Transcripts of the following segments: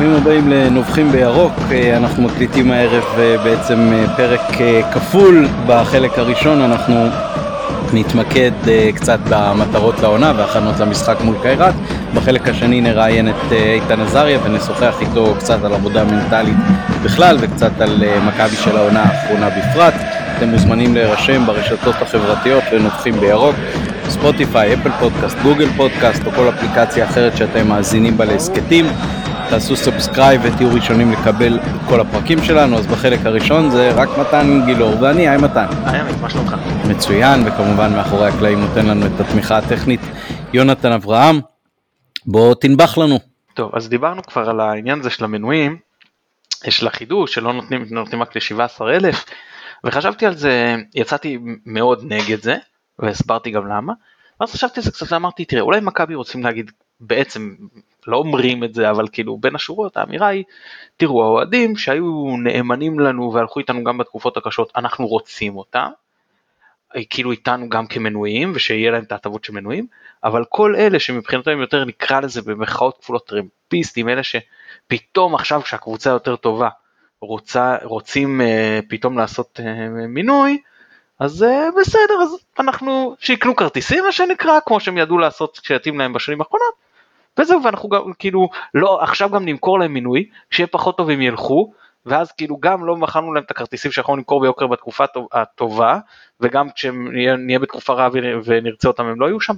ברוכים הבאים לנובחים בירוק, אה, אנחנו מקליטים הערב אה, בעצם אה, פרק כפול, בחלק הראשון אנחנו נתמקד קצת במטרות לעונה והכנות למשחק מול קיירת, בחלק השני נראיין את איתן עזריה ונשוחח איתו קצת על עבודה מנטלית בכלל וקצת על מכבי של העונה האחרונה בפרט. אתם מוזמנים להירשם ברשתות החברתיות לנובחים בירוק, ספוטיפיי, אפל פודקאסט, גוגל פודקאסט או כל אפליקציה אחרת שאתם מאזינים בה להסכתים. תעשו subscribe ותהיו ראשונים לקבל את כל הפרקים שלנו, אז בחלק הראשון זה רק מתן גילאור ואני, היי מתן. היי עמית, מה שלומך? מצוין, וכמובן מאחורי הקלעים נותן לנו את התמיכה הטכנית יונתן אברהם. בוא תנבח לנו. טוב, אז דיברנו כבר על העניין הזה של המנויים, של החידוש, שלא נותנים, נותנים רק ל-17,000, וחשבתי על זה, יצאתי מאוד נגד זה, והסברתי גם למה, ואז חשבתי על זה קצת ואמרתי, תראה, אולי מכבי רוצים להגיד בעצם לא אומרים את זה אבל כאילו בין השורות האמירה היא תראו האוהדים שהיו נאמנים לנו והלכו איתנו גם בתקופות הקשות אנחנו רוצים אותם. כאילו איתנו גם כמנויים ושיהיה להם את ההטבות של מנויים אבל כל אלה שמבחינתם יותר נקרא לזה במחאות כפולות טרמפיסטים אלה שפתאום עכשיו כשהקבוצה יותר טובה רוצה רוצים uh, פתאום לעשות uh, מינוי אז uh, בסדר אז אנחנו שיקנו כרטיסים מה שנקרא כמו שהם ידעו לעשות כשיתאים להם בשנים האחרונות וזהו ואנחנו גם כאילו לא עכשיו גם נמכור להם מינוי שיהיה פחות טוב הם ילכו ואז כאילו גם לא מכרנו להם את הכרטיסים שיכולנו למכור ביוקר בתקופה הטובה וגם כשנהיה בתקופה רעה ונרצה אותם הם לא יהיו שם.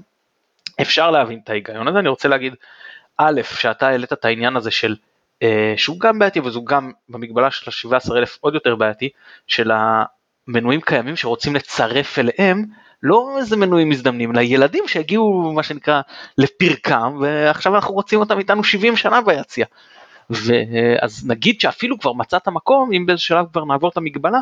אפשר להבין את ההיגיון הזה אני רוצה להגיד א' שאתה העלית את העניין הזה של אה, שהוא גם בעייתי וזו גם במגבלה של ה-17 אלף עוד יותר בעייתי של המנויים קיימים שרוצים לצרף אליהם לא איזה מנויים מזדמנים, אלא ילדים שהגיעו מה שנקרא לפרקם ועכשיו אנחנו רוצים אותם איתנו 70 שנה ביציע. אז נגיד שאפילו כבר מצאת מקום, אם באיזה שלב כבר נעבור את המגבלה,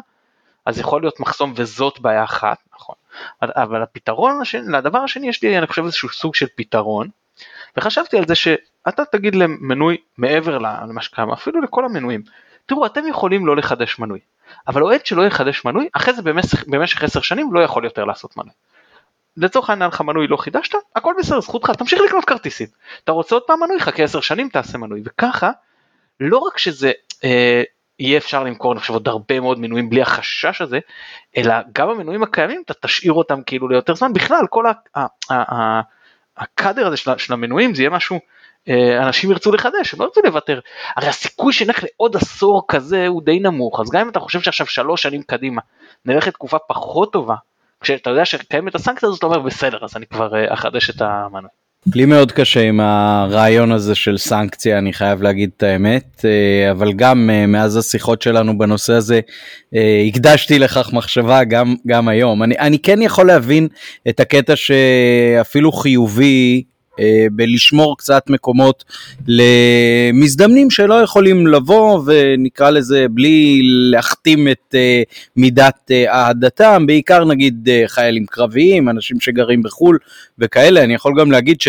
אז יכול להיות מחסום וזאת בעיה אחת, נכון. אבל הפתרון השני, לדבר השני יש לי אני חושב איזשהו סוג של פתרון, וחשבתי על זה שאתה תגיד למנוי מעבר למה שקיים, אפילו לכל המנויים, תראו אתם יכולים לא לחדש מנוי, אבל אוהד שלא יחדש מנוי, אחרי זה במשך, במשך 10 שנים לא יכול יותר לעשות מנוי. לצורך העניין לך מנוי לא חידשת, הכל בסדר, זכותך, תמשיך לקנות כרטיסים. אתה רוצה עוד פעם מנוי, חכה 10 שנים תעשה מנוי, וככה, לא רק שזה אה, יהיה אפשר למכור אני חושב עוד הרבה מאוד מנויים בלי החשש הזה, אלא גם המנויים הקיימים אתה תשאיר אותם כאילו ליותר זמן, בכלל כל הקאדר הזה של, של המנויים זה יהיה משהו אנשים ירצו לחדש, הם לא ירצו לוותר. הרי הסיכוי שנלך לעוד עשור כזה הוא די נמוך, אז גם אם אתה חושב שעכשיו שלוש שנים קדימה נלך לתקופה פחות טובה, כשאתה יודע שקיימת הסנקציה הזאת, אתה אומר בסדר, אז אני כבר אה, אחדש את המנוי. לי מאוד קשה עם הרעיון הזה של סנקציה, אני חייב להגיד את האמת, אה, אבל גם מאז השיחות שלנו בנושא הזה, הקדשתי לכך מחשבה גם, גם היום. אני, אני כן יכול להבין את הקטע שאפילו חיובי אה, בלשמור קצת מקומות למזדמנים שלא יכולים לבוא ונקרא לזה בלי להכתים את אה, מידת אה, אהדתם, בעיקר נגיד חיילים קרביים, אנשים שגרים בחו"ל וכאלה, אני יכול גם להגיד ש...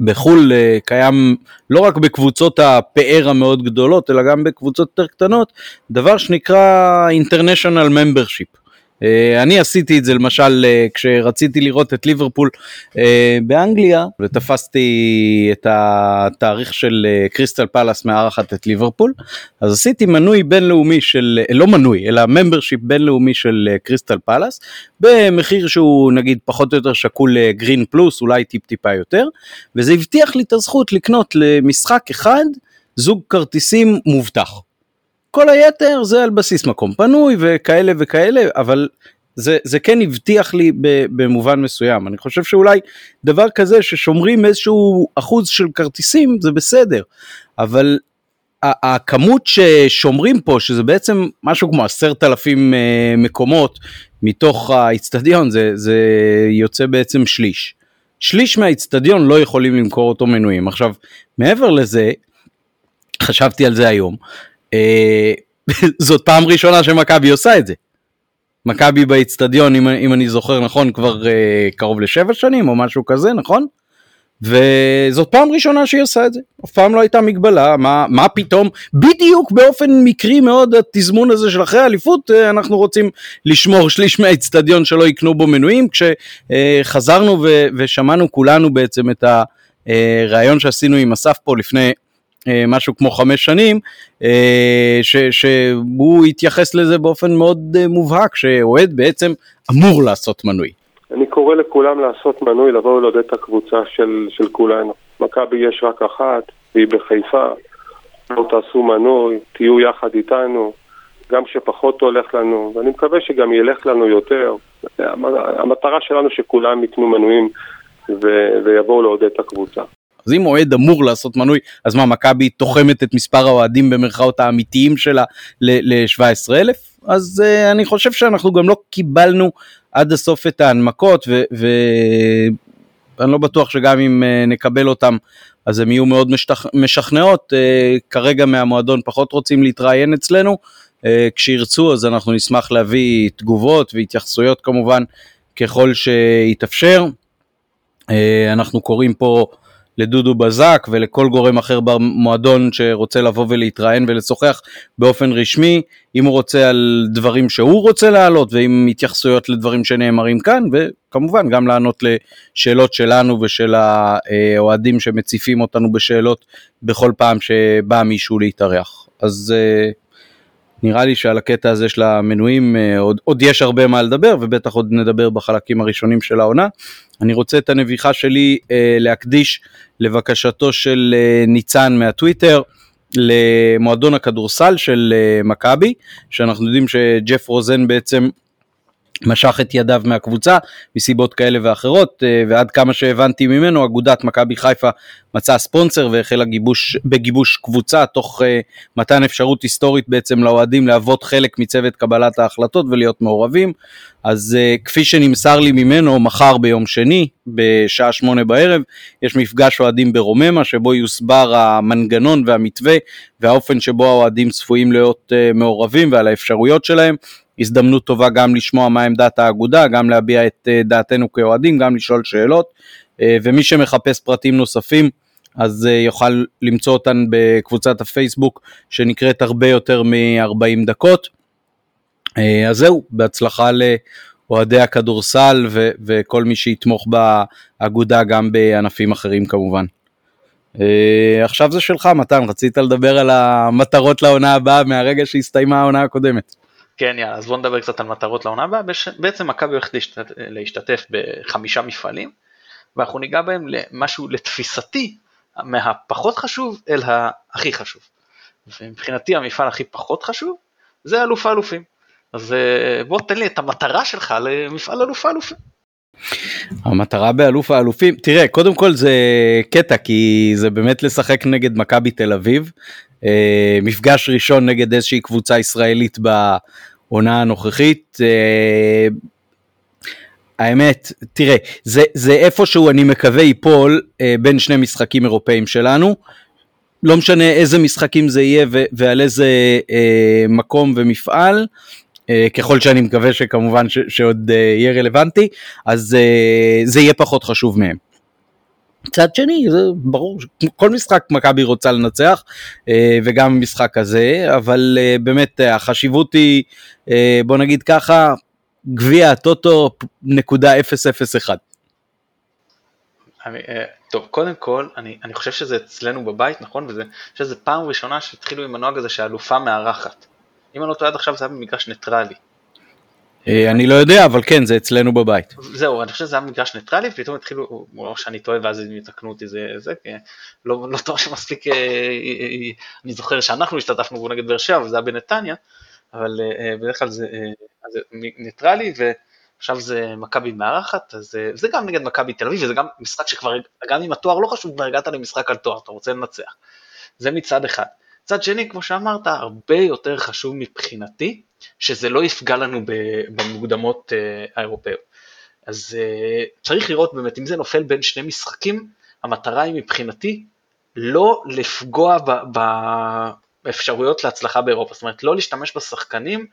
בחו"ל קיים לא רק בקבוצות הפאר המאוד גדולות, אלא גם בקבוצות יותר קטנות, דבר שנקרא International Membership. אה, אני עשיתי את זה למשל אה, כשרציתי לראות את ליברפול אה, באנגליה ותפסתי את התאריך של קריסטל פלאס מארחת את ליברפול אז עשיתי מנוי בינלאומי של לא מנוי אלא membership בינלאומי של קריסטל פלאס במחיר שהוא נגיד פחות או יותר שקול לגרין פלוס אולי טיפ טיפה יותר וזה הבטיח לי את הזכות לקנות למשחק אחד זוג כרטיסים מובטח. כל היתר זה על בסיס מקום פנוי וכאלה וכאלה, אבל זה, זה כן הבטיח לי במובן מסוים. אני חושב שאולי דבר כזה ששומרים איזשהו אחוז של כרטיסים זה בסדר, אבל הכמות ששומרים פה, שזה בעצם משהו כמו עשרת אלפים אה, מקומות מתוך האיצטדיון, זה, זה יוצא בעצם שליש. שליש מהאיצטדיון לא יכולים למכור אותו מנויים. עכשיו, מעבר לזה, חשבתי על זה היום, זאת פעם ראשונה שמכבי עושה את זה. מכבי באיצטדיון, אם, אם אני זוכר נכון, כבר uh, קרוב לשבע שנים או משהו כזה, נכון? וזאת פעם ראשונה שהיא עושה את זה, אף פעם לא הייתה מגבלה, מה, מה פתאום, בדיוק באופן מקרי מאוד התזמון הזה של אחרי האליפות, אה, אנחנו רוצים לשמור שליש מהאיצטדיון שלא יקנו בו מנויים, כשחזרנו ושמענו כולנו בעצם את הריאיון שעשינו עם אסף פה לפני אה, משהו כמו חמש שנים, אה, ש, שהוא התייחס לזה באופן מאוד אה, מובהק, שאוהד בעצם אמור לעשות מנוי. אני קורא לכולם לעשות מנוי, לבוא ולעודד את הקבוצה של, של כולנו. מכבי יש רק אחת, והיא בחיפה. לא תעשו מנוי, תהיו יחד איתנו, גם כשפחות הולך לנו, ואני מקווה שגם ילך לנו יותר. המטרה שלנו שכולם יקנו מנויים ו- ויבואו לעודד את הקבוצה. אז אם אוהד אמור לעשות מנוי, אז מה, מכבי תוחמת את מספר האוהדים במרכאות האמיתיים שלה ל-17,000? אז uh, אני חושב שאנחנו גם לא קיבלנו עד הסוף את ההנמקות, ואני לא בטוח שגם אם uh, נקבל אותם, אז הן יהיו מאוד משתכ... משכנעות. Uh, כרגע מהמועדון פחות רוצים להתראיין אצלנו. Uh, כשירצו אז אנחנו נשמח להביא תגובות והתייחסויות כמובן ככל שיתאפשר. Uh, אנחנו קוראים פה לדודו בזק ולכל גורם אחר במועדון שרוצה לבוא ולהתראיין ולשוחח באופן רשמי, אם הוא רוצה על דברים שהוא רוצה להעלות ועם התייחסויות לדברים שנאמרים כאן, וכמובן גם לענות לשאלות שלנו ושל האוהדים שמציפים אותנו בשאלות בכל פעם שבא מישהו להתארח. אז אה, נראה לי שעל הקטע הזה של המנויים אה, עוד, עוד יש הרבה מה לדבר ובטח עוד נדבר בחלקים הראשונים של העונה. אני רוצה את הנביכה שלי אה, להקדיש לבקשתו של אה, ניצן מהטוויטר למועדון הכדורסל של אה, מכבי, שאנחנו יודעים שג'ף רוזן בעצם משך את ידיו מהקבוצה מסיבות כאלה ואחרות אה, ועד כמה שהבנתי ממנו אגודת מכבי חיפה מצאה ספונסר והחלה גיבוש, בגיבוש קבוצה תוך uh, מתן אפשרות היסטורית בעצם לאוהדים להוות חלק מצוות קבלת ההחלטות ולהיות מעורבים. אז uh, כפי שנמסר לי ממנו מחר ביום שני בשעה שמונה בערב יש מפגש אוהדים ברוממה שבו יוסבר המנגנון והמתווה והאופן שבו האוהדים צפויים להיות מעורבים ועל האפשרויות שלהם הזדמנות טובה גם לשמוע מה עמדת האגודה, גם להביע את אה, דעתנו כאוהדים, גם לשאול שאלות, אה, ומי שמחפש פרטים נוספים, אז אה, יוכל למצוא אותן בקבוצת הפייסבוק שנקראת הרבה יותר מ-40 דקות. אז זהו, בהצלחה לאוהדי הכדורסל ו- וכל מי שיתמוך באגודה גם בענפים אחרים כמובן. עכשיו זה שלך מתן, רצית לדבר על המטרות לעונה הבאה מהרגע שהסתיימה העונה הקודמת. כן יאללה אז בוא נדבר קצת על מטרות לעונה הבאה, בעצם מכבי הולכת להשתתף, להשתתף בחמישה מפעלים ואנחנו ניגע בהם למשהו לתפיסתי מהפחות חשוב אל הכי חשוב. ומבחינתי המפעל הכי פחות חשוב זה אלוף האלופים. אז אה, בוא תן לי את המטרה שלך למפעל אלוף האלופים. המטרה באלוף האלופים, תראה קודם כל זה קטע כי זה באמת לשחק נגד מכבי תל אביב, אה, מפגש ראשון נגד איזושהי קבוצה ישראלית בעונה הנוכחית. אה, האמת, תראה, זה, זה איפשהו אני מקווה ייפול אה, בין שני משחקים אירופאים שלנו. לא משנה איזה משחקים זה יהיה ו- ועל איזה אה, מקום ומפעל, אה, ככל שאני מקווה שכמובן ש- שעוד אה, יהיה רלוונטי, אז אה, זה יהיה פחות חשוב מהם. מצד שני זה ברור כל משחק מכבי רוצה לנצח אה, וגם משחק הזה אבל אה, באמת אה, החשיבות היא בוא נגיד ככה גביע הטוטו נקודה 001. טוב קודם כל אני, אני חושב שזה אצלנו בבית נכון וזה שזה פעם ראשונה שהתחילו עם הנוהג הזה שהאלופה מארחת. אם אני לא טועה עד עכשיו זה היה במגרש ניטרלי. אה, אני לא יודע, אבל כן, זה אצלנו בבית. זהו, אני חושב שזה היה מגרש ניטרלי, ופתאום התחילו, או שאני טועה ואז הם יתקנו אותי, זה, זה, לא, לא טוב שמספיק, אה, אה, אני זוכר שאנחנו השתתפנו נגד באר שבע, וזה היה בנתניה, אבל בדרך כלל זה, זה ניטרלי, ועכשיו זה מכבי מארחת, אז זה גם נגד מכבי תל אביב, וזה גם משחק שכבר, גם אם התואר לא חשוב, כבר הגעת למשחק על תואר, אתה רוצה לנצח. זה מצד אחד. מצד שני, כמו שאמרת, הרבה יותר חשוב מבחינתי, שזה לא יפגע לנו במוקדמות אה, האירופאיות. אז אה, צריך לראות באמת, אם זה נופל בין שני משחקים, המטרה היא מבחינתי לא לפגוע באפשרויות להצלחה באירופה, זאת אומרת לא להשתמש בשחקנים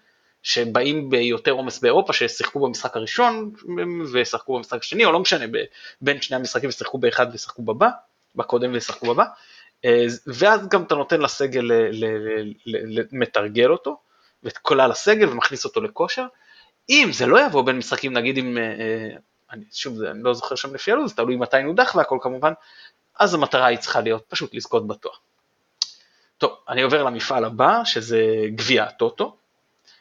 שבאים ביותר עומס באירופה, ששיחקו במשחק הראשון ושחקו במשחק השני, או לא משנה, בין שני המשחקים ושיחקו באחד ושחקו בבא, בקודם ושחקו בבא, ואז גם אתה נותן לסגל מתרגל אותו, ואת כלל הסגל ומכניס אותו לכושר. אם זה לא יבוא בין משחקים, נגיד אם, אה, אה, אני, שוב, אני לא זוכר שם לפי הלו"ז, תלוי מתי נודח והכל כמובן, אז המטרה היא צריכה להיות פשוט לזכות בתואר. טוב, אני עובר למפעל הבא, שזה גביע הטוטו,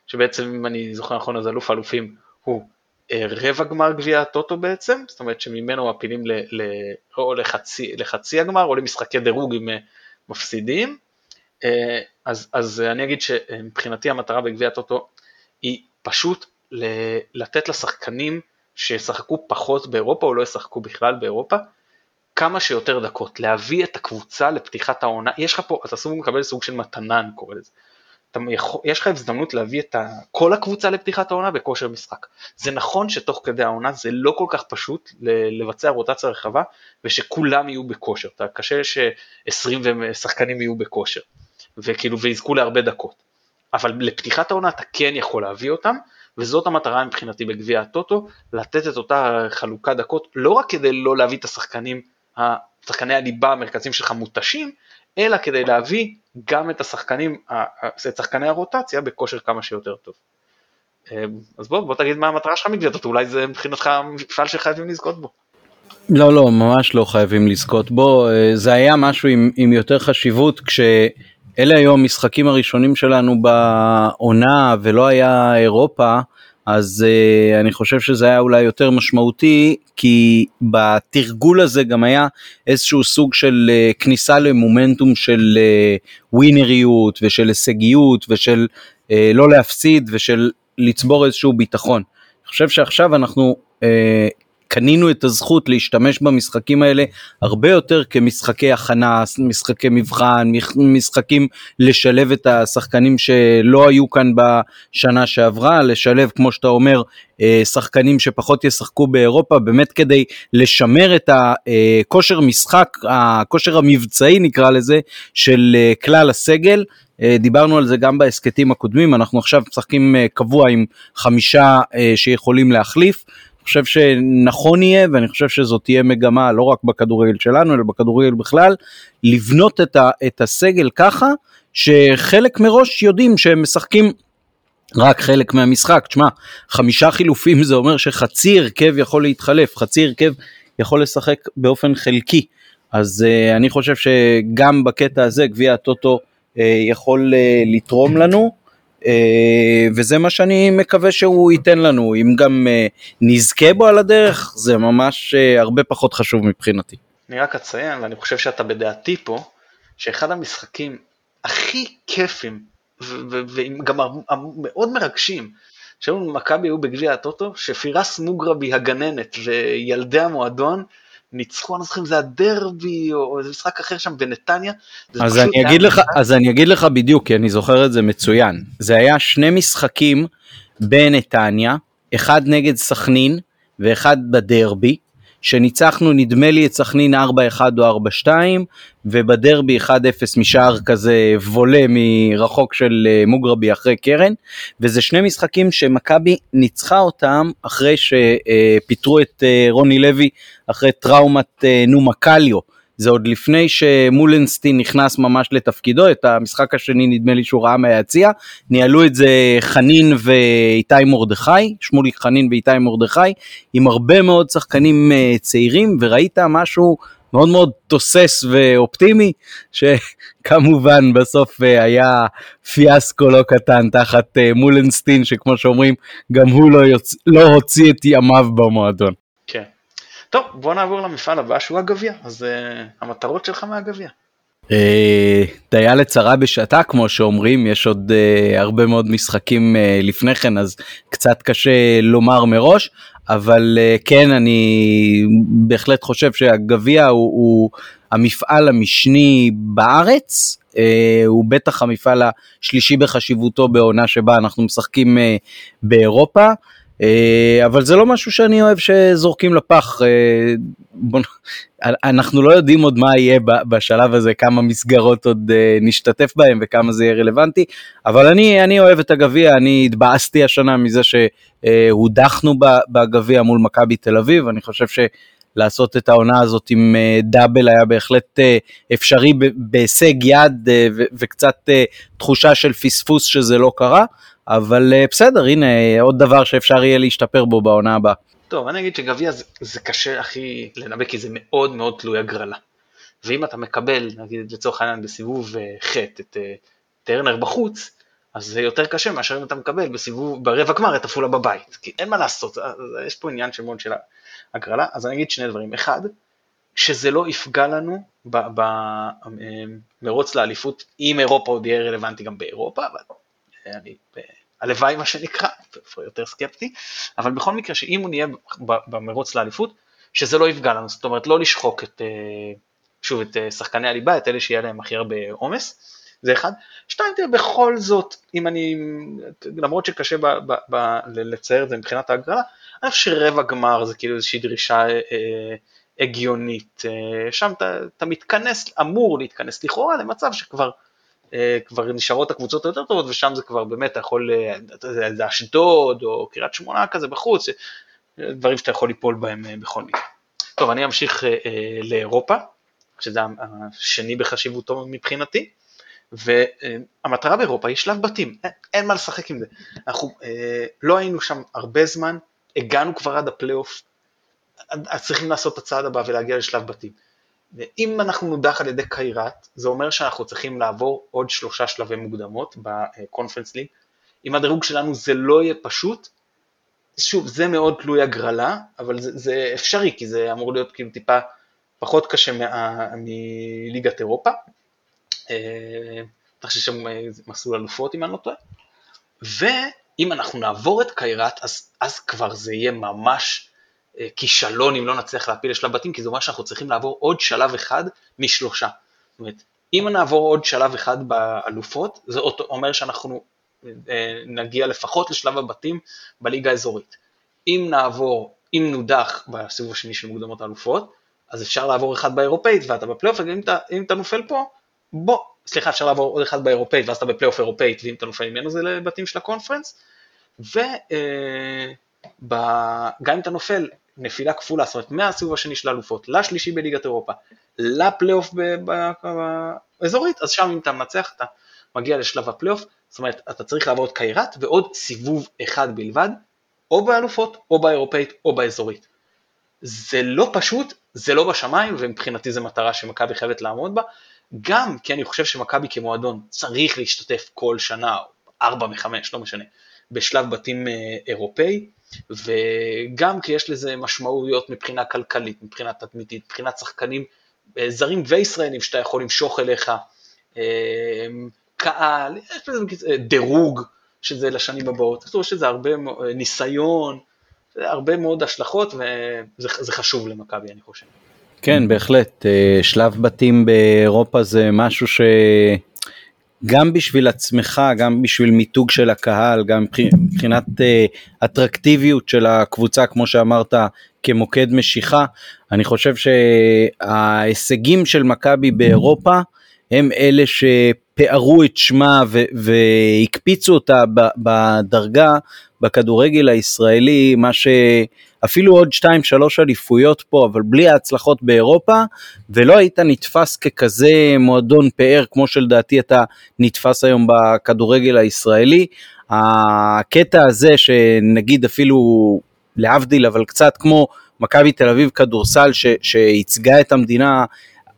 שבעצם, אם אני זוכר נכון, אז אלוף האלופים הוא אה, רבע גמר גביע הטוטו בעצם, זאת אומרת שממנו מפילים או לחצי, לחצי הגמר או למשחקי דירוג עם אה, מפסידים. אה, אז, אז אני אגיד שמבחינתי המטרה בגביע הטוטו היא פשוט לתת לשחקנים שישחקו פחות באירופה או לא ישחקו בכלל באירופה, כמה שיותר דקות, להביא את הקבוצה לפתיחת העונה, יש לך פה, אתה סוג מקבל סוג של מתנה אני קורא לזה, יכול, יש לך הזדמנות להביא את ה, כל הקבוצה לפתיחת העונה בכושר משחק. זה נכון שתוך כדי העונה זה לא כל כך פשוט לבצע רוטציה רחבה ושכולם יהיו בכושר, אתה קשה ש-20 שחקנים יהיו בכושר וכאילו ויזכו להרבה דקות, אבל לפתיחת העונה אתה כן יכול להביא אותם וזאת המטרה מבחינתי בגביע הטוטו, לתת את אותה חלוקת דקות לא רק כדי לא להביא את השחקנים, שחקני הליבה המרכזיים שלך מותשים, אלא כדי להביא גם את השחקנים, את שחקני הרוטציה בכושר כמה שיותר טוב. אמ, אז בוא, בוא תגיד מה המטרה שלך מגביעת אולי זה מבחינתך מפעל שחייבים לזכות בו. לא, לא, ממש לא חייבים לזכות בו, אה, זה היה משהו עם, עם יותר חשיבות כשאלה היו המשחקים הראשונים שלנו בעונה ולא היה אירופה, אז uh, אני חושב שזה היה אולי יותר משמעותי, כי בתרגול הזה גם היה איזשהו סוג של uh, כניסה למומנטום של uh, ווינריות ושל הישגיות ושל uh, לא להפסיד ושל לצבור איזשהו ביטחון. אני חושב שעכשיו אנחנו uh, קנינו את הזכות להשתמש במשחקים האלה הרבה יותר כמשחקי הכנה, משחקי מבחן, משחקים לשלב את השחקנים שלא היו כאן בשנה שעברה, לשלב כמו שאתה אומר אה, שחקנים שפחות ישחקו באירופה באמת כדי לשמר את הכושר משחק, הכושר המבצעי נקרא לזה, של אה, כלל הסגל. אה, דיברנו על זה גם בהסכתים הקודמים, אנחנו עכשיו משחקים קבוע עם חמישה שיכולים להחליף. חושב שנכון יהיה, ואני חושב שזאת תהיה מגמה לא רק בכדורגל שלנו, אלא בכדורגל בכלל, לבנות את, ה, את הסגל ככה, שחלק מראש יודעים שהם משחקים רק חלק מהמשחק. תשמע, חמישה חילופים זה אומר שחצי הרכב יכול להתחלף, חצי הרכב יכול לשחק באופן חלקי. אז uh, אני חושב שגם בקטע הזה גביע הטוטו uh, יכול uh, לתרום לנו. אה, וזה מה שאני מקווה שהוא ייתן לנו, אם גם אה, נזכה בו על הדרך, זה ממש אה, הרבה פחות חשוב מבחינתי. אני רק אציין, ואני חושב שאתה בדעתי פה, שאחד המשחקים הכי כיפים, וגם מאוד מרגשים, שהיו במכבי היו בגביע הטוטו, שפירס מוגרבי הגננת וילדי המועדון ניצחו, אני לא זוכר אם זה הדרבי או איזה משחק אחר שם בנתניה. אז אני, אגיד לך, אז אני אגיד לך בדיוק, כי אני זוכר את זה מצוין. זה היה שני משחקים בנתניה, אחד נגד סכנין ואחד בדרבי, שניצחנו נדמה לי את סכנין 4-1 או 4-2 ובדרבי 1-0 משער כזה וולה מרחוק של אה, מוגרבי אחרי קרן וזה שני משחקים שמכבי ניצחה אותם אחרי שפיטרו את אה, רוני לוי אחרי טראומת אה, נומה קליו. זה עוד לפני שמולנסטין נכנס ממש לתפקידו, את המשחק השני נדמה לי שהוא ראה מהיציע, ניהלו את זה חנין ואיתי מרדכי, שמוליק חנין ואיתי מרדכי, עם הרבה מאוד שחקנים אה, צעירים, וראית משהו מאוד מאוד תוסס ואופטימי, שכמובן בסוף אה, היה פיאסקו לא קטן תחת אה, מולנסטין, שכמו שאומרים, גם הוא לא, יוצ... לא הוציא את ימיו במועדון. טוב, בוא נעבור למפעל הבא שהוא הגביע, אז uh, המטרות שלך מהגביע. אה, דיה לצרה בשעתה כמו שאומרים יש עוד uh, הרבה מאוד משחקים uh, לפני כן אז קצת קשה לומר מראש אבל uh, כן אני בהחלט חושב שהגביע הוא, הוא המפעל המשני בארץ uh, הוא בטח המפעל השלישי בחשיבותו בעונה שבה אנחנו משחקים uh, באירופה. אה, אבל זה לא משהו שאני אוהב שזורקים לפח. אה, אנחנו לא יודעים עוד מה יהיה בשלב הזה, כמה מסגרות עוד אה, נשתתף בהם וכמה זה יהיה רלוונטי, אבל אני, אני אוהב את הגביע, אני התבאסתי השנה מזה שהודחנו בגביע מול מכבי תל אביב, אני חושב ש... לעשות את העונה הזאת עם דאבל היה בהחלט אפשרי בהישג יד וקצת תחושה של פספוס שזה לא קרה. אבל אה, בסדר, הנה עוד דבר שאפשר יהיה להשתפר בו בעונה הבאה. טוב, אני אגיד שגביע זה, זה קשה הכי לנבא, כי זה מאוד מאוד תלוי הגרלה. ואם אתה מקבל, נגיד לצורך העניין בסיבוב ח' את טרנר בחוץ, אז זה יותר קשה מאשר אם אתה מקבל בסיבוב, ברבע גמר את עפולה בבית, כי אין מה לעשות, יש פה עניין של מאוד של הגרלה, אז אני אגיד שני דברים, אחד, שזה לא יפגע לנו במרוץ לאליפות, אם אירופה עוד יהיה רלוונטי גם באירופה, אבל אני, הלוואי מה שנקרא, יותר סקפטי, אבל בכל מקרה שאם הוא נהיה במרוץ לאליפות, שזה לא יפגע לנו, זאת אומרת לא לשחוק את, שוב, את שחקני הליבה, את אלה שיהיה להם הכי הרבה עומס, זה אחד. שתיים, תראה, בכל זאת, אם אני, למרות שקשה ב, ב, ב, לצייר את זה מבחינת ההגרלה, אני חושב שרבע גמר זה כאילו איזושהי דרישה אה, הגיונית. אה, שם אתה, מתכנס, אמור להתכנס לכאורה למצב שכבר אה, כבר נשארות הקבוצות היותר טובות, ושם זה כבר באמת, אתה יכול, אה, זה אשדוד או קריית שמונה כזה בחוץ, דברים שאתה יכול ליפול בהם אה, בכל מקרה. טוב, אני אמשיך אה, אה, לאירופה, שזה השני בחשיבותו מבחינתי. והמטרה באירופה היא שלב בתים, אין, אין מה לשחק עם זה. אנחנו אה, לא היינו שם הרבה זמן, הגענו כבר עד הפלייאוף, אז צריכים לעשות את הצעד הבא ולהגיע לשלב בתים. אם אנחנו נודח על ידי קיירת, זה אומר שאנחנו צריכים לעבור עוד שלושה שלבי מוקדמות בקונפרנס ליג. אם הדירוג שלנו זה לא יהיה פשוט, שוב, זה מאוד תלוי הגרלה, אבל זה, זה אפשרי, כי זה אמור להיות כאילו טיפה פחות קשה מליגת אירופה, אתה חושב שם אה, מסלול אלופות אם אני לא טועה. ואם אנחנו נעבור את קיירת, אז, אז כבר זה יהיה ממש אה, כישלון אם לא נצליח להפיל לשלב בתים, כי זה אומר שאנחנו צריכים לעבור עוד שלב אחד משלושה. זאת אומרת, אם נעבור עוד שלב אחד באלופות, זה אומר שאנחנו אה, נגיע לפחות לשלב הבתים בליגה האזורית. אם נעבור, אם נודח בסיבוב השני של מוקדמות האלופות, אז אפשר לעבור אחד באירופאית ואתה בפלייאוף, ואם אתה, אתה נופל פה, בוא, סליחה, אפשר לעבור עוד אחד באירופאית, ואז אתה בפלייאוף אירופאית, ואם אתה נופל ממנו זה לבתים של הקונפרנס, וגם אה, אם אתה נופל נפילה כפולה, זאת אומרת מהסיבוב השני של האלופות לשלישי בליגת אירופה, לפלייאוף באזורית, אז שם אם אתה מנצח אתה מגיע לשלב הפלייאוף, זאת אומרת אתה צריך לעבור את קיירת ועוד סיבוב אחד בלבד, או באלופות, או באירופאית, או באזורית. זה לא פשוט, זה לא בשמיים, ומבחינתי זו מטרה שמכבי חייבת לעמוד בה, גם כי אני חושב שמכבי כמועדון צריך להשתתף כל שנה, ארבע מחמש, לא משנה, בשלב בתים אה, אירופאי, וגם כי יש לזה משמעויות מבחינה כלכלית, מבחינה תדמיתית, מבחינת שחקנים אה, זרים וישראלים שאתה יכול למשוך אליך, אה, קהל, יש לזה דירוג, שזה לשנים הבאות, זאת אומרת שזה הרבה ניסיון, הרבה מאוד השלכות, וזה חשוב למכבי, אני חושב. כן, בהחלט. שלב בתים באירופה זה משהו שגם בשביל עצמך, גם בשביל מיתוג של הקהל, גם מבחינת אה, אטרקטיביות של הקבוצה, כמו שאמרת, כמוקד משיכה, אני חושב שההישגים של מכבי באירופה הם אלה שפארו את שמה והקפיצו אותה בדרגה בכדורגל הישראלי, מה שאפילו עוד 2-3 אליפויות פה, אבל בלי ההצלחות באירופה, ולא היית נתפס ככזה מועדון פאר, כמו שלדעתי אתה נתפס היום בכדורגל הישראלי. הקטע הזה שנגיד אפילו להבדיל, אבל קצת כמו מכבי תל אביב כדורסל שייצגה את המדינה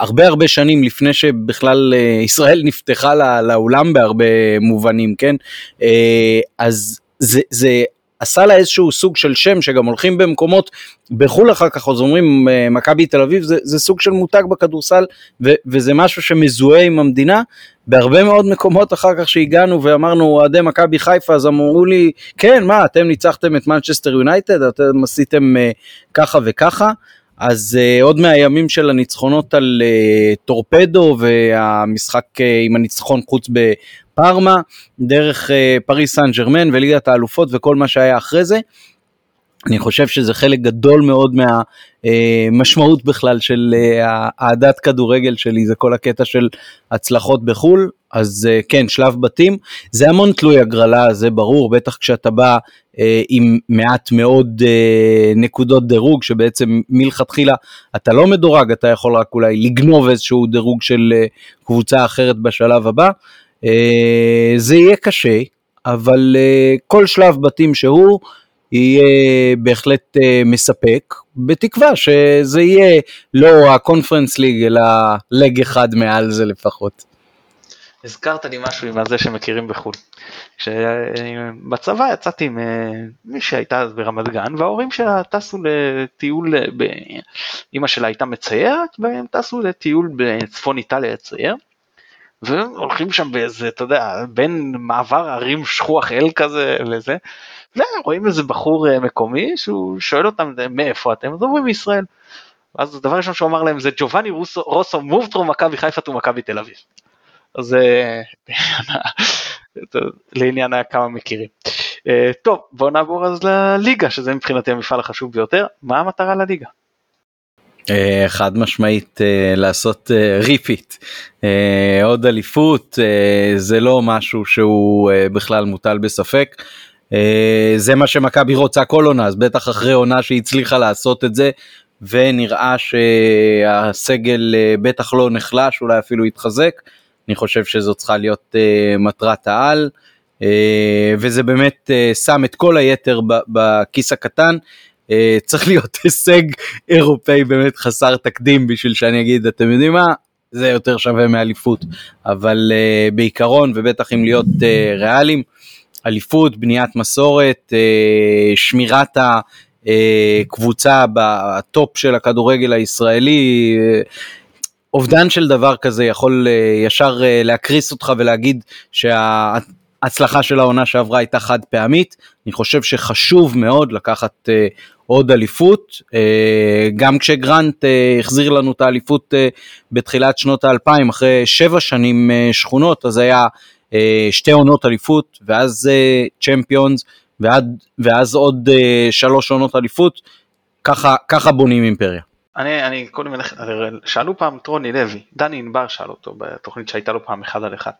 הרבה הרבה שנים לפני שבכלל אה, ישראל נפתחה לאולם בהרבה מובנים, כן? אה, אז זה, זה עשה לה איזשהו סוג של שם שגם הולכים במקומות בחו"ל אחר כך אז אומרים אה, מכבי תל אביב זה, זה סוג של מותג בכדורסל ו, וזה משהו שמזוהה עם המדינה. בהרבה מאוד מקומות אחר כך שהגענו ואמרנו אוהדי מכבי חיפה אז אמרו לי כן מה אתם ניצחתם את מנצ'סטר יונייטד אתם עשיתם אה, ככה וככה? אז אה, עוד מהימים של הניצחונות על אה, טורפדו והמשחק אה, עם הניצחון חוץ בפארמה, דרך אה, פריס סן ג'רמן וליגת האלופות וכל מה שהיה אחרי זה. אני חושב שזה חלק גדול מאוד מהמשמעות בכלל של אהדת כדורגל שלי, זה כל הקטע של הצלחות בחו"ל, אז כן, שלב בתים, זה המון תלוי הגרלה, זה ברור, בטח כשאתה בא אה, עם מעט מאוד אה, נקודות דירוג, שבעצם מלכתחילה אתה לא מדורג, אתה יכול רק אולי לגנוב איזשהו דירוג של אה, קבוצה אחרת בשלב הבא. זה יהיה קשה, אבל כל שלב בתים שהוא, יהיה בהחלט מספק, בתקווה שזה יהיה לא הקונפרנס ליג, אלא לג אחד מעל זה לפחות. הזכרת לי משהו עם הזה שמכירים בחו"ל. כשבצבא יצאתי עם מי שהייתה אז ברמת גן וההורים שלה טסו לטיול, אימא שלה הייתה מציירת והם טסו לטיול בצפון איטליה לצייר. והולכים שם באיזה, אתה יודע, בין מעבר ערים שכוח אל כזה לזה, ורואים איזה בחור מקומי שהוא שואל אותם מאיפה אתם, אז אומרים מישראל. אז הדבר ראשון שהוא אמר להם זה ג'ובאני רוסו מובטרו מכבי חיפה ומכבי תל אביב. אז אה, לעניין כמה מכירים. אה, טוב בוא נעבור אז לליגה שזה מבחינתי המפעל החשוב ביותר מה המטרה לליגה. אה, חד משמעית לעשות ריפיט עוד אליפות זה לא משהו שהוא בכלל מוטל בספק. זה מה שמכבי רוצה כל עונה אז בטח אחרי עונה שהיא הצליחה לעשות את זה ונראה שהסגל בטח לא נחלש אולי אפילו יתחזק. אני חושב שזו צריכה להיות מטרת העל, וזה באמת שם את כל היתר בכיס הקטן. Uh, צריך להיות הישג אירופאי באמת חסר תקדים בשביל שאני אגיד, אתם יודעים מה? זה יותר שווה מאליפות, אבל uh, בעיקרון ובטח אם להיות uh, ריאליים, אליפות, בניית מסורת, uh, שמירת הקבוצה בטופ של הכדורגל הישראלי, אובדן של דבר כזה יכול אה, ישר אה, להקריס אותך ולהגיד שההצלחה של העונה שעברה הייתה חד פעמית. אני חושב שחשוב מאוד לקחת אה, עוד אליפות. גם כשגרנט החזיר לנו את האליפות בתחילת שנות האלפיים, אחרי שבע שנים שכונות, אז היה שתי עונות אליפות, ואז צ'מפיונס, ואז עוד שלוש עונות אליפות. ככה, ככה בונים אימפריה. אני, אני קודם שאלו פעם את רוני לוי, דני ענבר שאל אותו בתוכנית שהייתה לו פעם אחד על אחד.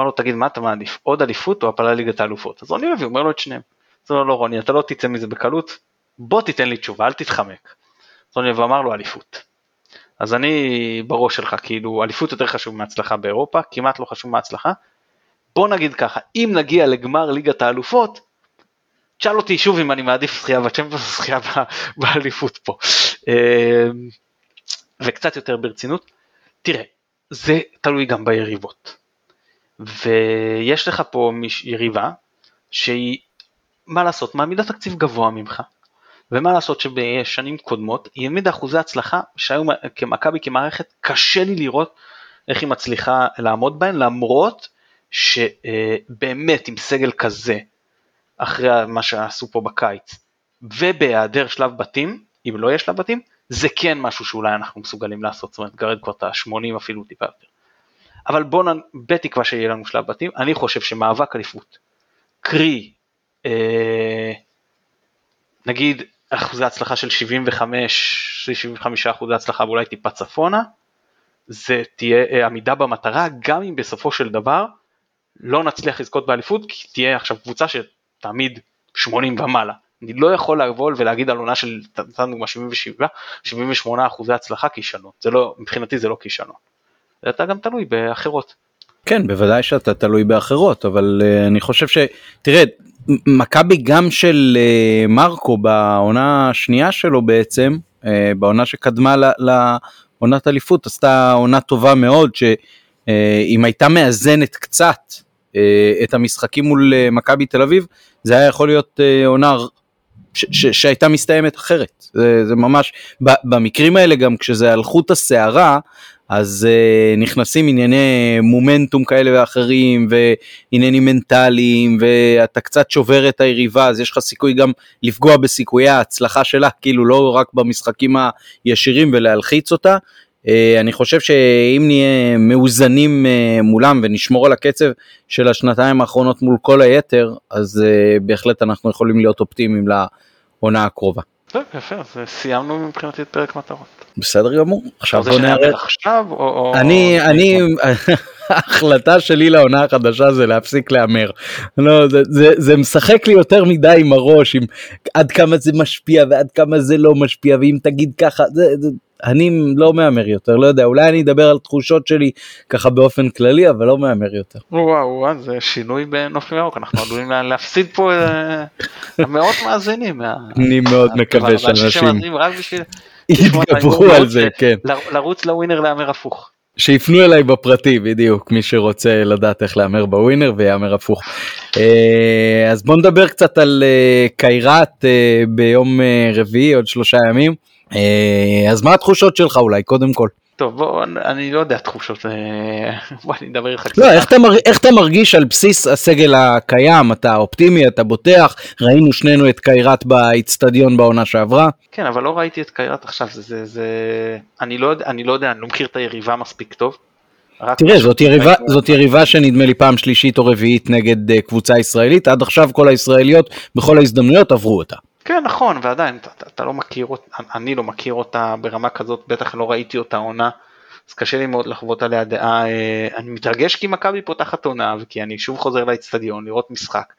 אמר לו תגיד מה אתה מעדיף, עוד אליפות או הפלה ליגת האלופות? אז רוני לוי אומר לו את שניהם. אז הוא אומר לו רוני אתה לא תצא מזה בקלות, בוא תיתן לי תשובה אל תתחמק. אז רוני לוי אמר לו אליפות. אז אני בראש שלך כאילו אליפות יותר חשוב מהצלחה באירופה, כמעט לא חשוב מהצלחה. בוא נגיד ככה, אם נגיע לגמר ליגת האלופות, תשאל אותי שוב אם אני מעדיף זכייה בצ'מפיונס או זכייה באליפות פה. אמ, וקצת יותר ברצינות, תראה, זה תלוי גם ביריבות. ויש לך פה יריבה שהיא, מה לעשות, מעמידה תקציב גבוה ממך. ומה לעשות שבשנים קודמות היא העמידה אחוזי הצלחה שהיו כמכבי כמערכת קשה לי לראות איך היא מצליחה לעמוד בהן למרות שבאמת עם סגל כזה אחרי מה שעשו פה בקיץ ובהיעדר שלב בתים אם לא יש לה בתים, זה כן משהו שאולי אנחנו מסוגלים לעשות, זאת אומרת, גרד כבר את ה-80 אפילו טיפה יותר. אבל בואו, בתקווה שיהיה לנו שלב בתים, אני חושב שמאבק אליפות, קרי, אה, נגיד אחוזי הצלחה של 75, 75 אחוזי הצלחה ואולי טיפה צפונה, זה תהיה אה, עמידה במטרה, גם אם בסופו של דבר לא נצליח לזכות באליפות, כי תהיה עכשיו קבוצה שתעמיד 80 ומעלה. אני לא יכול לבוא ולהגיד על עונה של, נתנו דוגמה 77, 78 אחוזי הצלחה כישלון, זה לא, מבחינתי זה לא כישלון. אתה גם תלוי באחרות. כן, בוודאי שאתה תלוי באחרות, אבל uh, אני חושב ש... תראה, מכבי גם של uh, מרקו בעונה השנייה שלו בעצם, uh, בעונה שקדמה לעונת אליפות, עשתה עונה טובה מאוד, שאם הייתה מאזנת קצת את המשחקים מול מכבי תל אביב, זה היה יכול להיות עונה שהייתה מסתיימת אחרת. זה, זה ממש, במקרים האלה גם כשזה על חוט השערה, אז uh, נכנסים ענייני מומנטום כאלה ואחרים ועניינים מנטליים ואתה קצת שובר את היריבה אז יש לך סיכוי גם לפגוע בסיכויי ההצלחה שלה כאילו לא רק במשחקים הישירים ולהלחיץ אותה. Uh, אני חושב שאם נהיה מאוזנים uh, מולם ונשמור על הקצב של השנתיים האחרונות מול כל היתר אז uh, בהחלט אנחנו יכולים להיות אופטימיים לעונה הקרובה. טוב, יפה, אז סיימנו מבחינתי את פרק מטרות. בסדר גמור. עכשיו בוא נערב. עכשיו או... אני, אני, ההחלטה שלי לעונה החדשה זה להפסיק להמר. לא, זה, זה, זה משחק לי יותר מדי עם הראש, עם עד כמה זה משפיע ועד כמה זה לא משפיע, ואם תגיד ככה, זה, זה, אני לא מהמר יותר, לא יודע, אולי אני אדבר על תחושות שלי ככה באופן כללי, אבל לא מהמר יותר. וואו, וואו, זה שינוי בנוף ניו יורק, אנחנו עלולים להפסיד פה אה, מאות מאזינים. אני מאוד מקווה שאנשים יתגברו על זה, כן. לרוץ לווינר להמר הפוך. שיפנו אליי בפרטי בדיוק מי שרוצה לדעת איך להמר בווינר ויאמר הפוך. אה, אז בוא נדבר קצת על אה, קיירת ביום רביעי עוד שלושה ימים. אז מה התחושות שלך אולי קודם כל. טוב בוא אני לא יודע תחושות אה, בוא אני אדבר איתך קצת. לא, איך, אתה מר, איך אתה מרגיש על בסיס הסגל הקיים אתה אופטימי אתה בוטח ראינו שנינו את קיירת באיצטדיון בעונה שעברה. כן אבל לא ראיתי את קיירת עכשיו זה זה זה אני לא אני לא יודע אני לא מכיר את היריבה מספיק טוב. תראה זאת יריבה זאת יריבה שנדמה לי פעם שלישית או רביעית נגד אה, קבוצה ישראלית עד עכשיו כל הישראליות בכל ההזדמנויות עברו אותה. כן נכון ועדיין אתה, אתה, לא מכיר אותה, אני לא מכיר אותה ברמה כזאת, בטח לא ראיתי אותה עונה, אז קשה לי מאוד לחוות עליה דעה, אה, אני מתרגש כי מכבי פותחת עונה וכי אני שוב חוזר לאצטדיון לראות משחק.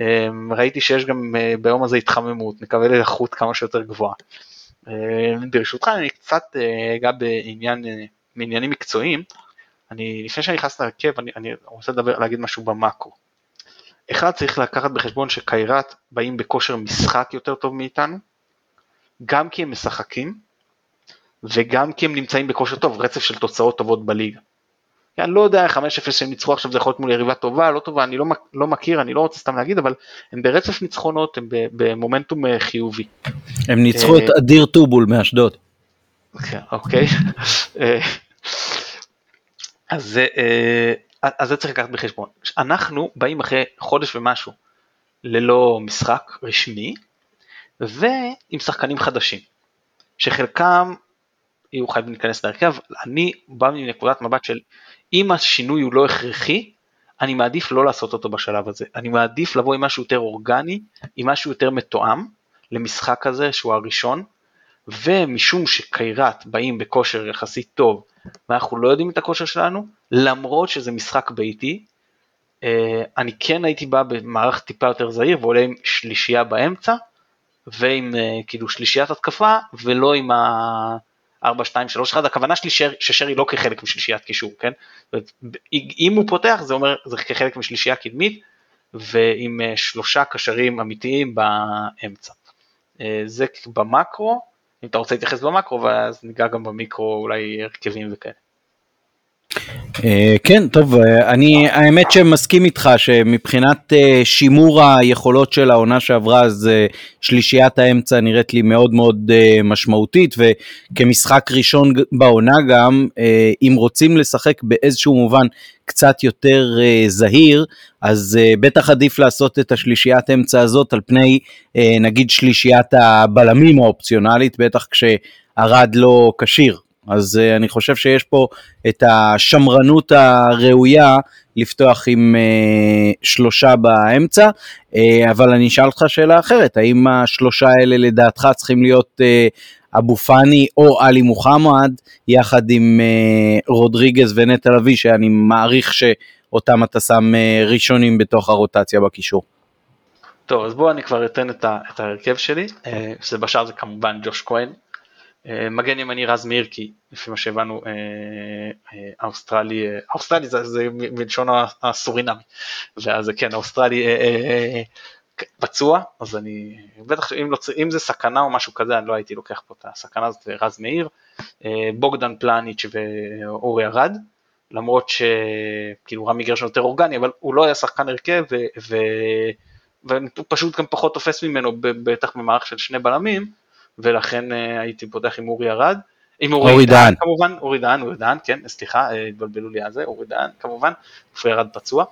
אה, ראיתי שיש גם אה, ביום הזה התחממות, נקווה ללחות כמה שיותר גבוהה. ברשותך אני קצת אגע בעניין, מעניינים מקצועיים, אני לפני שאני נכנס להרכב אני, אני רוצה לדבר, להגיד משהו במאקרו. אחד צריך לקחת בחשבון שקיירת באים בכושר משחק יותר טוב מאיתנו, גם כי הם משחקים וגם כי הם נמצאים בכושר טוב, רצף של תוצאות טובות בליגה. אני לא יודע, 5-0 שהם ניצחו עכשיו זה יכול להיות מול יריבה טובה, לא טובה, אני לא, לא מכיר, אני לא רוצה סתם להגיד, אבל הם ברצף ניצחונות, הם במומנטום אה, חיובי. הם ניצחו את אה, אדיר טובול מאשדוד. כן, אוקיי. אה, אז אז זה צריך לקחת בחשבון. אנחנו באים אחרי חודש ומשהו ללא משחק רשמי ועם שחקנים חדשים, שחלקם יהיו חייבים להיכנס להרכב, אני בא מנקודת מבט של אם השינוי הוא לא הכרחי, אני מעדיף לא לעשות אותו בשלב הזה, אני מעדיף לבוא עם משהו יותר אורגני, עם משהו יותר מתואם למשחק הזה שהוא הראשון, ומשום שקיירת באים בכושר יחסית טוב ואנחנו לא יודעים את הכושר שלנו, למרות שזה משחק ביתי, אה, אני כן הייתי בא במערך טיפה יותר זהיר ועולה עם שלישייה באמצע, ועם אה, כאילו שלישיית התקפה, ולא עם ה... 4, 2, 3, 1, הכוונה שלי שר, ששרי לא כחלק משלישיית קישור, כן? אם הוא פותח זה אומר זה כחלק משלישייה קדמית ועם אה, שלושה קשרים אמיתיים באמצע. זה במקרו, אם אתה רוצה להתייחס במקרו ואז ניגע גם במיקרו אולי הרכבים וכאלה. אה, כן, טוב, אה, אני האמת שמסכים איתך שמבחינת אה, שימור היכולות של העונה שעברה אז שלישיית האמצע נראית לי מאוד מאוד משמעותית וכמשחק ראשון בעונה גם אם רוצים לשחק באיזשהו מובן קצת יותר זהיר אז בטח עדיף לעשות את השלישיית אמצע הזאת על פני נגיד שלישיית הבלמים האופציונלית בטח כשערד לא כשיר אז uh, אני חושב שיש פה את השמרנות הראויה לפתוח עם uh, שלושה באמצע, uh, אבל אני אשאל אותך שאלה אחרת, האם השלושה האלה לדעתך צריכים להיות uh, אבו פאני או עלי מוחמד, יחד עם uh, רודריגז ונטע לביא, שאני מעריך שאותם אתה שם uh, ראשונים בתוך הרוטציה בקישור. טוב, אז בואו אני כבר אתן את, ההרכב שלי, שזה בשער זה כמובן ג'וש כהן, אה, מגן ימני רז מאיר כי לפי מה שהבנו אה, אה, האוסטרלי, האוסטרלי זה, זה מלשון הסורינמי, ואז כן האוסטרלי פצוע, אז אני בטח אם, לא, אם זה סכנה או משהו כזה אני לא הייתי לוקח פה את הסכנה הזאת רז מאיר, בוגדן פלניץ' ואורי ארד, למרות שכאילו רמי גרשון יותר אורגני אבל הוא לא היה שחקן הרכב ופשוט גם פחות תופס ממנו בטח במערך של שני בלמים ולכן אה, הייתי פותח עם אורי ארד. עם אורי, אורי דהן כמובן, אורי דהן, אורי דהן, כן, סליחה, אה, התבלבלו לי על זה, אורי דהן כמובן, אורי ארד פצוע.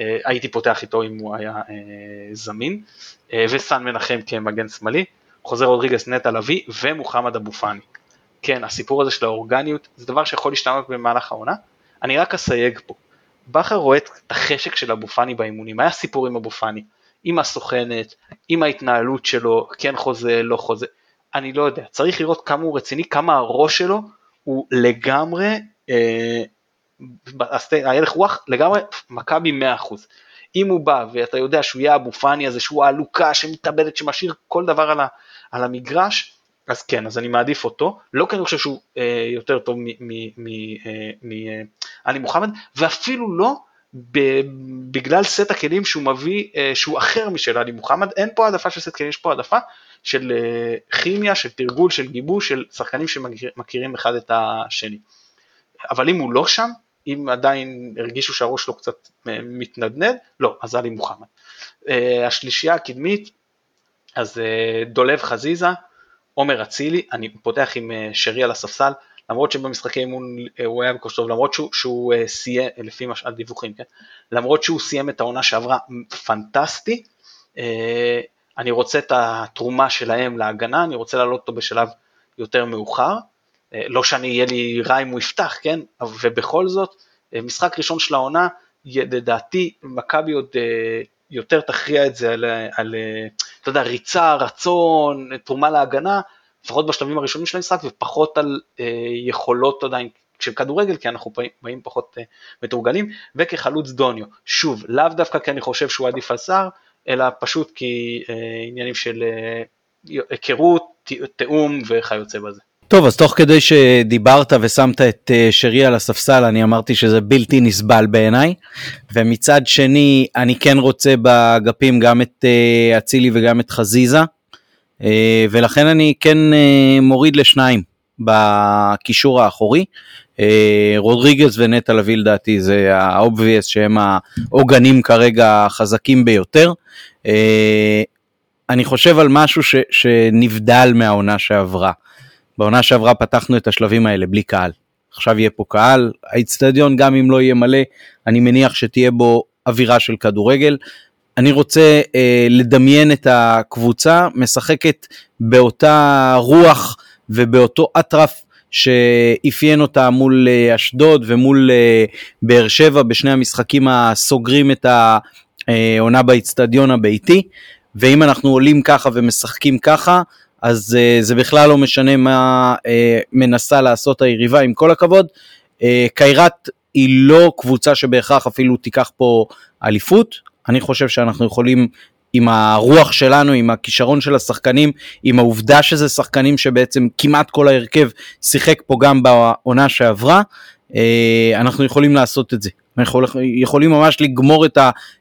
אה, הייתי פותח איתו אם הוא היה זמין, וסן מנחם כמגן שמאלי, חוזה רודריגס נטע לביא ומוחמד אבו פאני. כן, הסיפור הזה של האורגניות זה דבר שיכול להשתנות במהלך העונה. אני רק אסייג פה, בכר רואה את החשק של אבו פאני באימונים, היה סיפור עם אבו פאני, עם הסוכנת, עם ההתנהלות שלו, כן חוזה, לא חוזה, אני לא יודע, צריך לראות כמה הוא רציני, כמה הראש שלו הוא לגמרי, אה, ההלך רוח לגמרי מכבי 100%. אם הוא בא ואתה יודע שהוא יהיה אבו פאני הזה, שהוא העלוקה שמתאבדת, שמשאיר כל דבר על, ה, על המגרש, אז כן, אז אני מעדיף אותו, לא כי אני חושב שהוא אה, יותר טוב מעלי אה, מוחמד, ואפילו לא בגלל סט הכלים שהוא מביא, אה, שהוא אחר משל עלי מוחמד, אין פה העדפה של סט כלים, יש פה העדפה של אה, כימיה, של תרגול, של גיבוש, של שחקנים שמכירים אחד את השני. אבל אם הוא לא שם, אם עדיין הרגישו שהראש שלו קצת אה, מתנדנד, לא, אז עלי מוחמד. השלישייה הקדמית, אז דולב חזיזה, עומר אצילי, אני פותח עם שרי על הספסל, למרות שבמשחקי אימון אה, הוא היה בכושר טוב, למרות שהוא, שהוא סיים, לפי הדיווחים, כן? למרות שהוא סיים את העונה שעברה פנטסטי, אני רוצה את התרומה שלהם להגנה, אני רוצה להעלות אותו בשלב יותר מאוחר, לא שאני אהיה לי רע אם הוא יפתח, כן? ובכל זאת, משחק ראשון של העונה, לדעתי מכבי עוד יותר תכריע את זה על, על אתה יודע, ריצה, רצון, תרומה להגנה, לפחות בשלבים הראשונים של המשחק, ופחות על אה, יכולות עדיין של כדורגל, כי אנחנו באים פחות אה, מתורגלים, וכחלוץ דוניו. שוב, לאו דווקא כי אני חושב שהוא עדיף על שר, אלא פשוט כי אה, עניינים של היכרות, תיאום וכיוצא בזה. טוב, אז תוך כדי שדיברת ושמת את שרי על הספסל, אני אמרתי שזה בלתי נסבל בעיניי, ומצד שני, אני כן רוצה באגפים גם את אצילי וגם את חזיזה, ולכן אני כן מוריד לשניים בקישור האחורי. רודריגז ונטע לביא לדעתי זה ה obvious שהם העוגנים כרגע החזקים ביותר. אני חושב על משהו ש, שנבדל מהעונה שעברה. בעונה שעברה פתחנו את השלבים האלה בלי קהל. עכשיו יהיה פה קהל, האיצטדיון גם אם לא יהיה מלא, אני מניח שתהיה בו אווירה של כדורגל. אני רוצה אה, לדמיין את הקבוצה משחקת באותה רוח ובאותו אטרף שאפיין אותה מול אה, אשדוד ומול אה, באר שבע בשני המשחקים הסוגרים את העונה באיצטדיון הביתי. ואם אנחנו עולים ככה ומשחקים ככה, אז זה בכלל לא משנה מה מנסה לעשות היריבה, עם כל הכבוד. קיירת היא לא קבוצה שבהכרח אפילו תיקח פה אליפות, אני חושב שאנחנו יכולים עם הרוח שלנו, עם הכישרון של השחקנים, עם העובדה שזה שחקנים שבעצם כמעט כל ההרכב שיחק פה גם בעונה שעברה, אנחנו יכולים לעשות את זה. אנחנו יכולים ממש לגמור את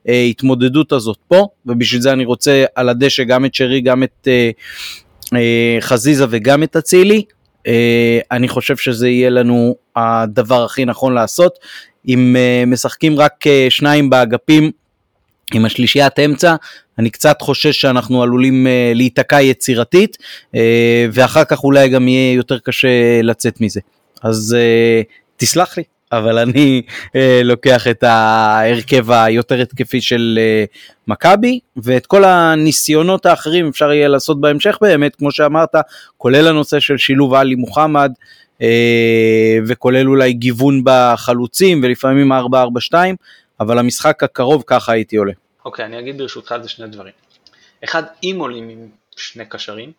ההתמודדות הזאת פה, ובשביל זה אני רוצה על הדשא גם את שרי, גם את אה, חזיזה וגם את אצילי, אה, אני חושב שזה יהיה לנו הדבר הכי נכון לעשות. אם אה, משחקים רק שניים באגפים עם השלישיית אמצע, אני קצת חושש שאנחנו עלולים להיתקע יצירתית, ואחר כך אולי גם יהיה יותר קשה לצאת מזה. אז תסלח לי. אבל אני אה, לוקח את ההרכב היותר התקפי של אה, מכבי, ואת כל הניסיונות האחרים אפשר יהיה לעשות בהמשך באמת, כמו שאמרת, כולל הנושא של שילוב עלי מוחמד, אה, וכולל אולי גיוון בחלוצים, ולפעמים 4-4-2, אבל המשחק הקרוב ככה הייתי עולה. אוקיי, okay, אני אגיד ברשותך על זה שני דברים. אחד, אם עולים עם שני קשרים,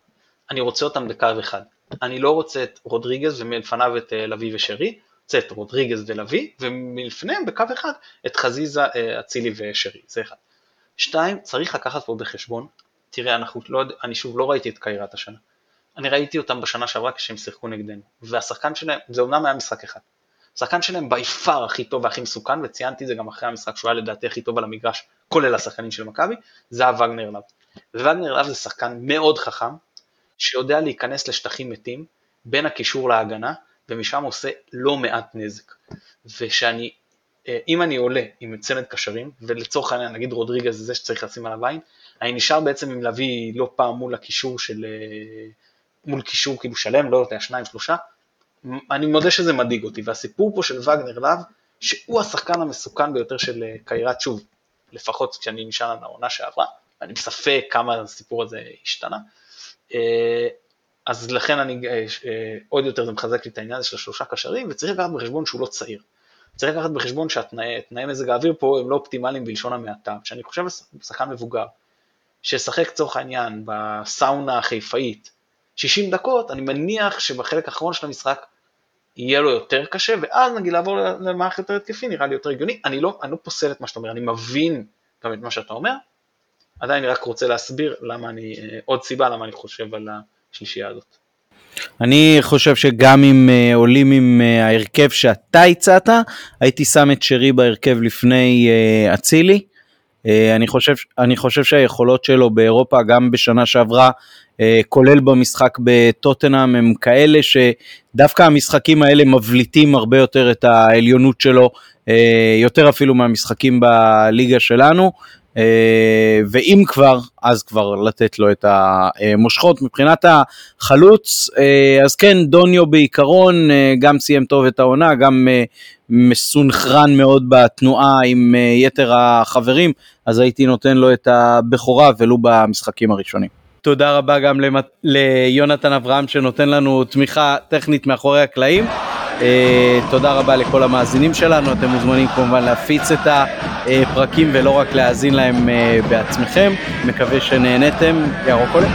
אני רוצה אותם בקו אחד. אני לא רוצה את רודריגז ומלפניו את אה, לביא ושרי, את רודריגז ולוי, ומלפניהם בקו אחד את חזיזה, אה, אצילי ושרי, זה אחד. שתיים, צריך לקחת פה בחשבון, תראה, אנחנו לא, אני שוב לא ראיתי את קיירת השנה. אני ראיתי אותם בשנה שעברה כשהם שיחקו נגדנו, והשחקן שלהם, זה אומנם היה משחק אחד. השחקן שלהם בי פאר הכי טוב והכי מסוכן, וציינתי את זה גם אחרי המשחק שהוא היה לדעתי הכי טוב על המגרש, כולל השחקנים של מכבי, זה היה וגנר לאב. ווגנר לאב זה שחקן מאוד חכם, שיודע להיכנס לשטחים מתים, בין הקישור להגנה, ומשם עושה לא מעט נזק. ושאני, אה, אם אני עולה עם צמד קשרים, ולצורך העניין נגיד רודריגז זה זה שצריך לשים עליו עין, אני נשאר בעצם עם להביא לא פעם מול הקישור של, אה, מול קישור כאילו שלם, לא יודע, שניים, שלושה, אני מודה שזה מדאיג אותי, והסיפור פה של וגנר לאב, שהוא השחקן המסוכן ביותר של אה, קיירת, שוב, לפחות כשאני נשאר על העונה שעברה, אני בספק כמה הסיפור הזה השתנה, אז לכן אני, אה, אה, עוד יותר זה מחזק לי את העניין הזה של השלושה קשרים, וצריך לקחת בחשבון שהוא לא צעיר. צריך לקחת בחשבון שהתנאי מזג האוויר פה הם לא אופטימליים בלשון המעטה. כשאני חושב על שחקן מבוגר, שישחק לצורך העניין בסאונה החיפאית 60 דקות, אני מניח שבחלק האחרון של המשחק יהיה לו יותר קשה, ואז נגיד לעבור למערכת יותר התקפי, נראה לי יותר הגיוני. אני לא, אני לא פוסל את מה שאתה אומר, אני מבין גם את מה שאתה אומר, עדיין אני רק רוצה להסביר למה אני, אה, עוד סיבה למה אני חושב על. השלישייה הזאת. אני חושב שגם אם uh, עולים עם uh, ההרכב שאתה הצעת, הייתי שם את שרי בהרכב לפני אצילי. Uh, אני, חושב, אני חושב שהיכולות שלו באירופה, גם בשנה שעברה, uh, כולל במשחק בטוטנאם, הם כאלה שדווקא המשחקים האלה מבליטים הרבה יותר את העליונות שלו, uh, יותר אפילו מהמשחקים בליגה שלנו. אה, ואם כבר, אז כבר לתת לו את המושכות. מבחינת החלוץ, אה, אז כן, דוניו בעיקרון אה, גם סיים טוב את העונה, גם מסונכרן מאוד בתנועה עם יתר החברים, אז הייתי נותן לו את הבכורה ולו במשחקים הראשונים. תודה רבה גם ליונתן אברהם שנותן לנו תמיכה טכנית מאחורי הקלעים. Uh, תודה רבה לכל המאזינים שלנו, אתם מוזמנים כמובן להפיץ את הפרקים ולא רק להאזין להם uh, בעצמכם. מקווה שנהניתם. ירוק עולה.